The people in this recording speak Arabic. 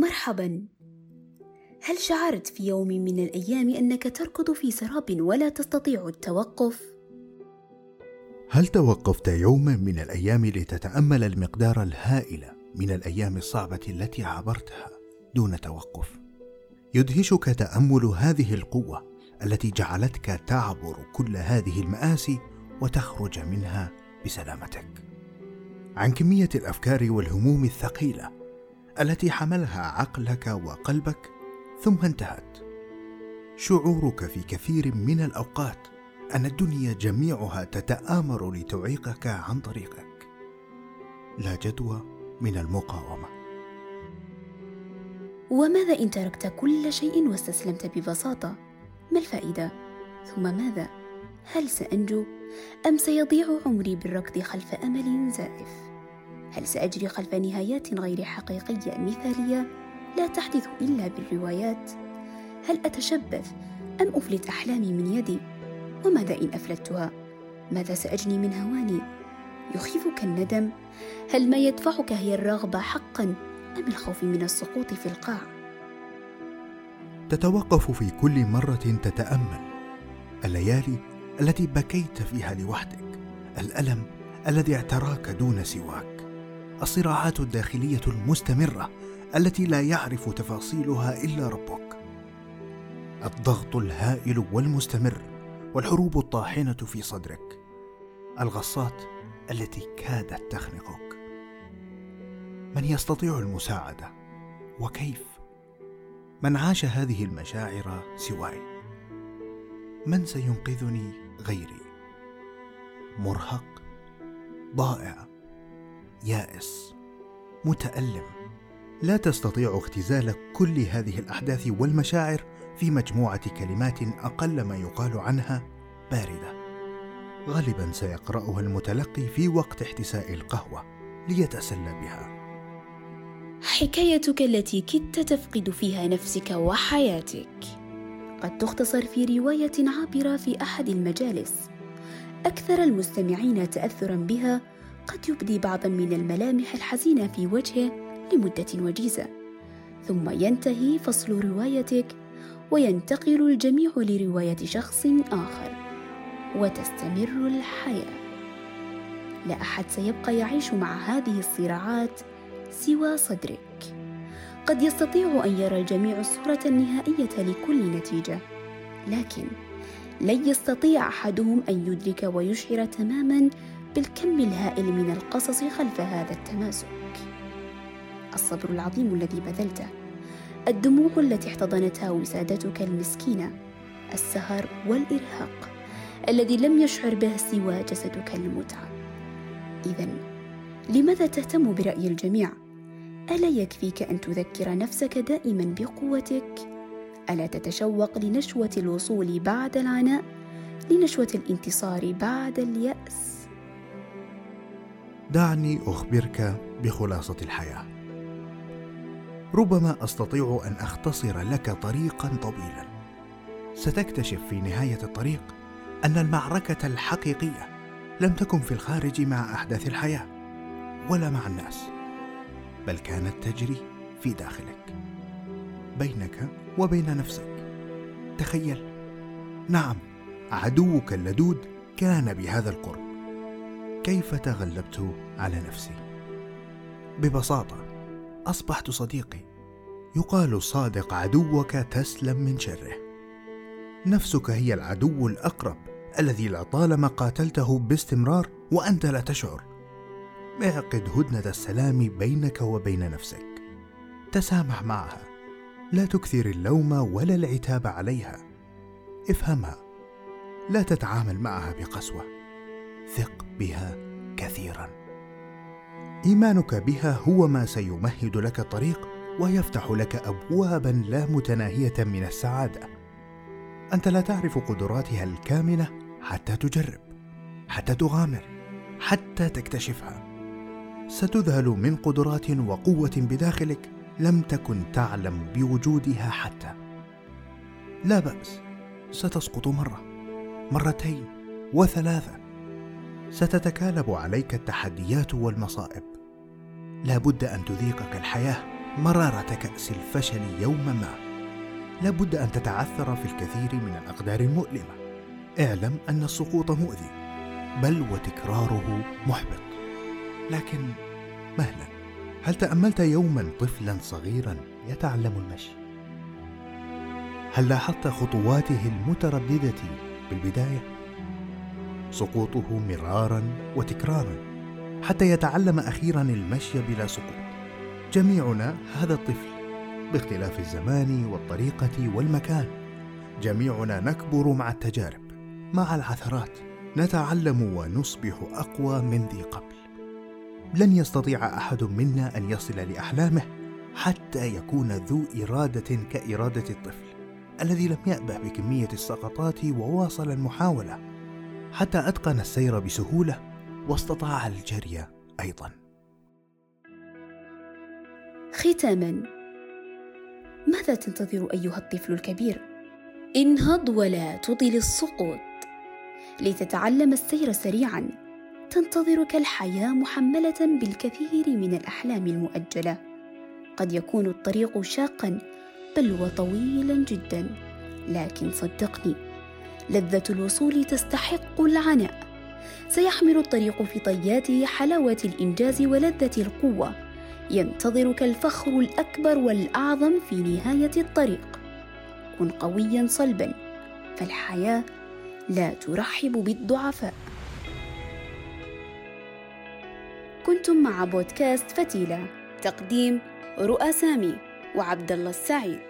مرحبا. هل شعرت في يوم من الأيام أنك تركض في سراب ولا تستطيع التوقف؟ هل توقفت يوما من الأيام لتتأمل المقدار الهائل من الأيام الصعبة التي عبرتها دون توقف؟ يدهشك تأمل هذه القوة التي جعلتك تعبر كل هذه المآسي وتخرج منها بسلامتك. عن كمية الأفكار والهموم الثقيلة التي حملها عقلك وقلبك ثم انتهت. شعورك في كثير من الأوقات أن الدنيا جميعها تتآمر لتعيقك عن طريقك. لا جدوى من المقاومة. وماذا إن تركت كل شيء واستسلمت ببساطة؟ ما الفائدة؟ ثم ماذا؟ هل سأنجو أم سيضيع عمري بالركض خلف أمل زائف؟ هل سأجري خلف نهايات غير حقيقية مثالية؟ لا تحدث إلا بالروايات. هل أتشبث أم أفلت أحلامي من يدي؟ وماذا إن أفلتها؟ ماذا سأجني من هواني؟ يخيفك الندم. هل ما يدفعك هي الرغبة حقا أم الخوف من السقوط في القاع؟ تتوقف في كل مرة تتأمل. الليالي التي بكيت فيها لوحدك. الألم الذي اعتراك دون سواك. الصراعات الداخلية المستمرة التي لا يعرف تفاصيلها إلا ربك. الضغط الهائل والمستمر والحروب الطاحنة في صدرك. الغصات التي كادت تخنقك. من يستطيع المساعدة؟ وكيف؟ من عاش هذه المشاعر سواي؟ من سينقذني غيري؟ مرهق؟ ضائع؟ يائس. متألم. لا تستطيع اختزال كل هذه الأحداث والمشاعر في مجموعة كلمات أقل ما يقال عنها باردة. غالبا سيقرأها المتلقي في وقت احتساء القهوة ليتسلى بها. حكايتك التي كدت تفقد فيها نفسك وحياتك. قد تختصر في رواية عابرة في أحد المجالس. أكثر المستمعين تاثرا بها قد يبدي بعضا من الملامح الحزينة في وجهه لمدة وجيزة. ثم ينتهي فصل روايتك وينتقل الجميع لرواية شخص آخر وتستمر الحياة. لا أحد سيبقى يعيش مع هذه الصراعات سوى صدرك. قد يستطيع أن يرى الجميع الصورة النهائية لكل نتيجة لكن لن يستطيع أحدهم أن يدرك ويشعر تماما بالكم الهائل من القصص خلف هذا التماسك. الصبر العظيم الذي بذلته الدموع التي احتضنتها وسادتك المسكينة السهر والإرهاق الذي لم يشعر به سوى جسدك المتعب اذا لماذا تهتم برأي الجميع؟ ألا يكفيك أن تذكر نفسك دائما بقوتك؟ ألا تتشوق لنشوة الوصول بعد العناء لنشوة الانتصار بعد اليأس؟ دعني أخبرك بخلاصة الحياة. ربما أستطيع أن أختصر لك طريقا طويلا. ستكتشف في نهاية الطريق أن المعركة الحقيقية لم تكن في الخارج مع أحداث الحياة ولا مع الناس بل كانت تجري في داخلك. بينك وبين نفسك. تخيل. نعم عدوك اللدود كان بهذا القرب. كيف تغلبت على نفسي؟ ببساطة أصبحت صديقي. يقال صادق عدوك تسلم من شره. نفسك هي العدو الأقرب الذي لطالما قاتلته باستمرار وأنت لا تشعر. اعقد هدنة السلام بينك وبين نفسك. تسامح معها. لا تكثر اللوم ولا العتاب عليها. افهمها. لا تتعامل معها بقسوة. ثق. بها كثيرا. إيمانك بها هو ما سيمهد لك الطريق ويفتح لك ابوابا لا متناهية من السعادة. أنت لا تعرف قدراتها الكامنة حتى تجرب حتى تغامر حتى تكتشفها. ستذهل من قدرات وقوة بداخلك لم تكن تعلم بوجودها حتى. لا بأس ستسقط مرة مرتين وثلاثة ستتكالب عليك التحديات والمصائب لا بد أن تذيقك الحياة مرارة كأس الفشل يوما ما لابد أن تتعثر في الكثير من الأقدار المؤلمة اعلم أن السقوط مؤذي بل وتكراره محبط لكن مهلا هل تأملت يوما طفلا صغيرا يتعلم المشي؟ هل لاحظت خطواته المترددة بالبداية؟ سقوطه مرارا وتكرارا حتى يتعلم أخيرا المشي بلا سقوط. جميعنا هذا الطفل باختلاف الزمان والطريقة والمكان جميعنا نكبر مع التجارب مع العثرات نتعلم ونصبح أقوى من ذي قبل. لن يستطيع أحد منا أن يصل لأحلامه حتى يكون ذو إرادة كإرادة الطفل الذي لم يأبه بكمية السقطات وواصل المحاولة. حتى أتقن السير بسهولة واستطاع الجري أيضا. ختاما. ماذا تنتظر أيها الطفل الكبير؟ انهض ولا تطل السقوط. لتتعلم السير سريعا تنتظرك الحياة محملة بالكثير من الأحلام المؤجلة. قد يكون الطريق شاقا بل وطويلا جدا لكن صدقني لذة الوصول تستحق العناء. سيحمل الطريق في طياته حلاوة الإنجاز ولذة القوة. ينتظرك الفخر الأكبر والأعظم في نهاية الطريق. كن قويا صلبا فالحياة لا ترحب بالضعفاء. كنتم مع بودكاست فتيلة تقديم رؤى سامي وعبد الله السعيد.